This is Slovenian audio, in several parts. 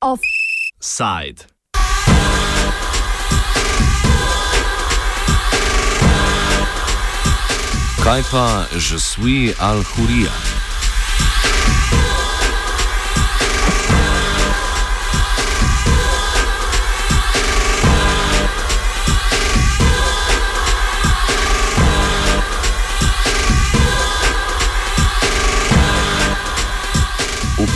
Offside. Kaj pa že sui Al-Hurija?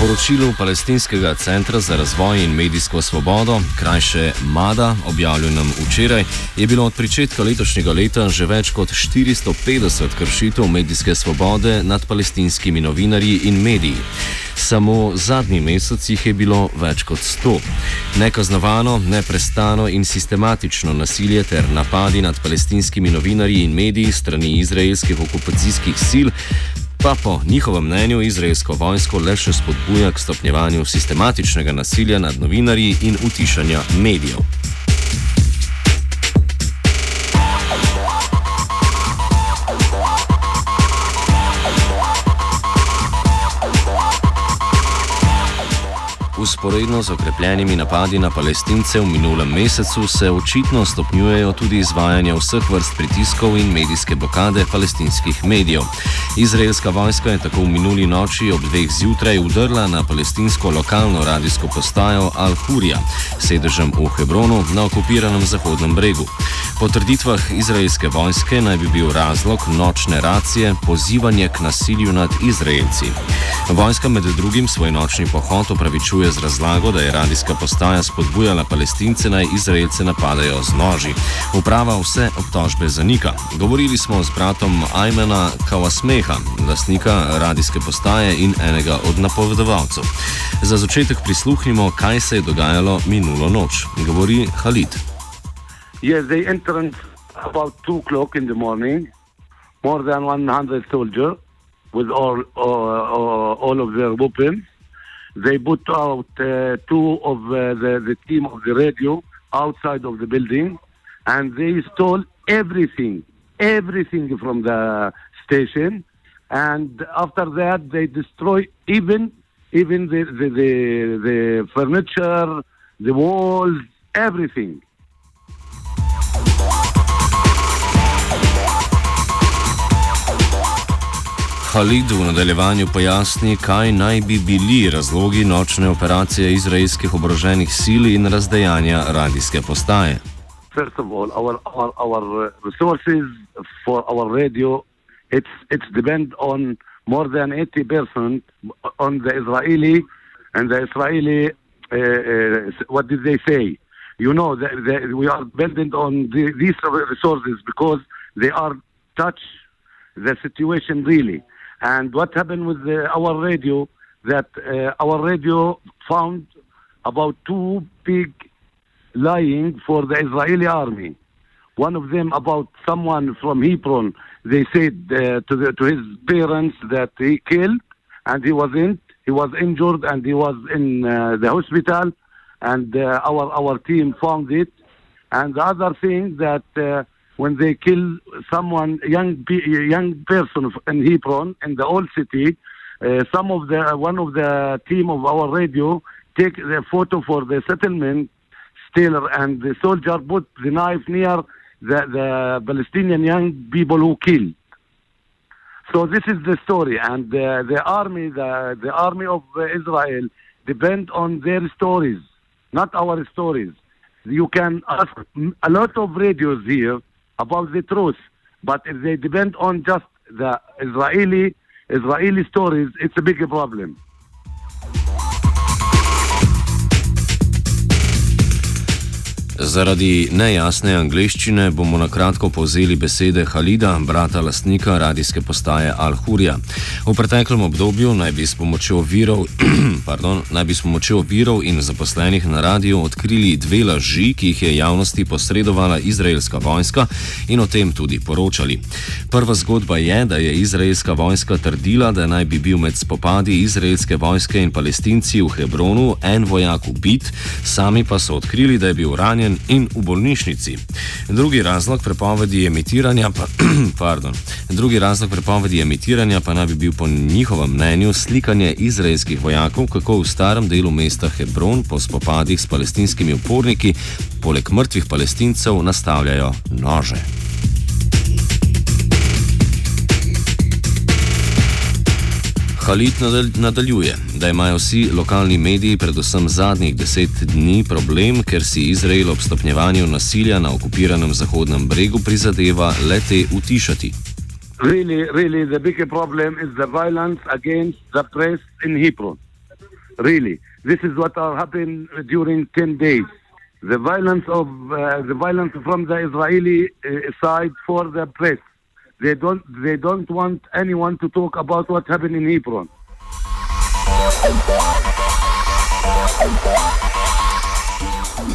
Poročilu Palestinskega centra za razvoj in medijsko svobodo, krajše MADA, objavljenem včeraj, je bilo od začetka letošnjega leta že več kot 450 kršitev medijske svobode nad palestinskimi novinarji in mediji. Samo zadnji mesec jih je bilo več kot 100. Nekaznovano, neprestano in sistematično nasilje ter napadi nad palestinskimi novinarji in mediji strani izraelskih okupacijskih sil pa po njihovem mnenju izraelsko vojsko le še spodbuja k stopnjevanju sistematičnega nasilja nad novinarji in utišanja medijev. Usporedno z okrepljenimi napadi na palestince v minulem mesecu se očitno stopnjujejo tudi izvajanje vseh vrst pritiskov in medijske blokade palestinskih medijev. Izraelska vojska je tako v minuli noči ob dveh zjutraj udrla na palestinsko lokalno radijsko postajo Al-Hurija, sedežem v Hebronu na okupiranem Zahodnem bregu. Po trditvah izraelske vojske naj bi bil razlog nočne racije pozivanje k nasilju nad Izraelci. Vojska med drugim svoj nočni pohod opravičuje z razlago, da je radijska postaja spodbujala palestince naj Izraelce napadajo z noži. Uprava vse obtožbe zanika. Govorili smo z bratom Ajmena Kawasmeha, lastnika radijske postaje in enega od napovedovalcev. Za začetek prisluhnimo, kaj se je dogajalo minulo noč. Govori Halid. Yes, they entered about two o'clock in the morning. More than 100 soldiers with all uh, all of their weapons. They put out uh, two of uh, the, the team of the radio outside of the building, and they stole everything, everything from the station. And after that, they destroy even even the the, the, the furniture, the walls, everything. Halid v nadaljevanju pojasni, kaj naj bi bili razlogi nočne operacije izraelskih oboroženih sil in razdejanja radijske postaje. First of all, our, our, our resources for our radio, it's, it's depend on more than 80% on the Israeli and the Israeli, uh, uh, what did they say? You know, the, the, we are dependent on the, these resources because they are touch the situation really. And what happened with the, our radio? That uh, our radio found about two big lying for the Israeli army. One of them about someone from Hebron. They said uh, to the, to his parents that he killed and he wasn't. He was injured and he was in uh, the hospital. And uh, our our team found it. And the other thing that uh, when they kill someone, young young person in Hebron in the old city, uh, some of the one of the team of our radio take the photo for the settlement stealer, and the soldier put the knife near the, the Palestinian young people who killed. So this is the story, and uh, the army, the the army of Israel, depend on their stories, not our stories. You can ask a lot of radios here about the truth. But if they depend on just the Israeli Israeli stories, it's a big problem. Zaradi nejasne angleščine bomo na kratko povzeli besede Halida, brata lastnika radijske postaje Al-Hurja. V preteklem obdobju naj bi s pomočjo virov, pardon, naj bi s pomočjo virov in zaposlenih na radiju odkrili dve laži, ki jih je javnosti posredovala izraelska vojska in o tem tudi poročali. Prva zgodba je, da je izraelska vojska trdila, da naj bi bil med spopadi izraelske vojske in palestinci v Hebronu en vojak ubit, sami pa so odkrili, da je bil ranjen ranjen in v bolnišnici. Drugi razlog prepovedi emitiranja pa, pardon, drugi razlog prepovedi emitiranja pa naj bi bil po njihovem mnenju slikanje izraelskih vojakov, kako v starem delu mesta Hebron po spopadih s palestinskimi uporniki poleg mrtvih palestincev nastavljajo nože. Khalid nadaljuje, da imajo vsi lokalni mediji, predvsem zadnjih deset dni, problem, ker si Izrael ob stopnjevanju nasilja na okupiranem Zahodnem bregu prizadeva le te utišati. Really, really, the big problem is the violence against the press in Hebron. Really, this is what are happening during 10 days. The violence of uh, the violence from the Israeli uh, side for the press. They don't, they don't want anyone to talk about what happened in Hebron.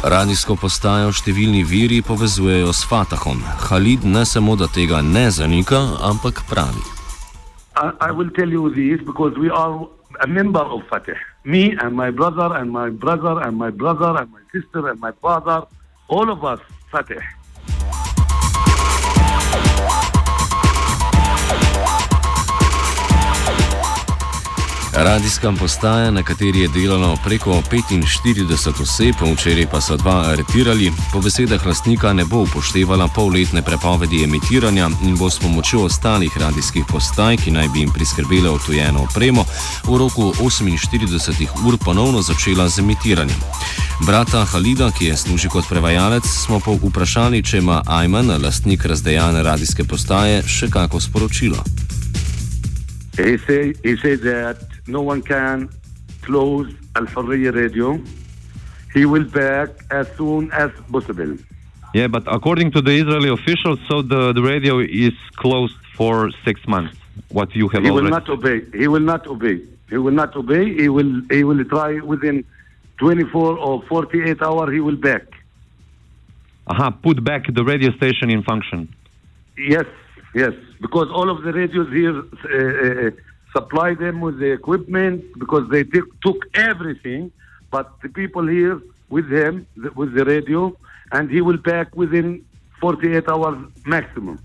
Radijsko postajo številni viri povezujejo s Fatahom. Khalid ne samo, da tega ne zanika, ampak pravi. I, I will tell you this because we are a member of Fatah. Me and my brother and my brother and my brother and my sister and my father, all of us Fatah. Radijska postaja, na kateri je delalo preko 45 oseb, včeraj pa so dva aretirali, po besedah lastnika ne bo upoštevala polletne prepovedi emitiranja in bo s pomočjo ostalih radijskih postaj, ki naj bi jim priskrbele otujeno opremo, v roku 48 ur ponovno začela z emitiranjem. Brata Halida, ki je služil kot prevajalec, smo pa vprašali, če ima Ajman, lastnik razdejane radijske postaje, še kako sporočilo. He said, he said that no one can close Al Hurriya radio. He will back as soon as possible. Yeah, but according to the Israeli officials, so the, the radio is closed for six months. What you have he already... will not obey. He will not obey. He will not obey. He will he will try within 24 or 48 hours. He will back. Aha, put back the radio station in function. Yes, yes, because all of the radios here. Uh, uh, supply them with the equipment because they took everything. But the people here with him, with the radio, and he will back within 48 hours maximum.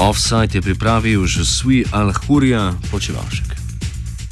Offside je pripravil svoj Al-Hurja počevaš.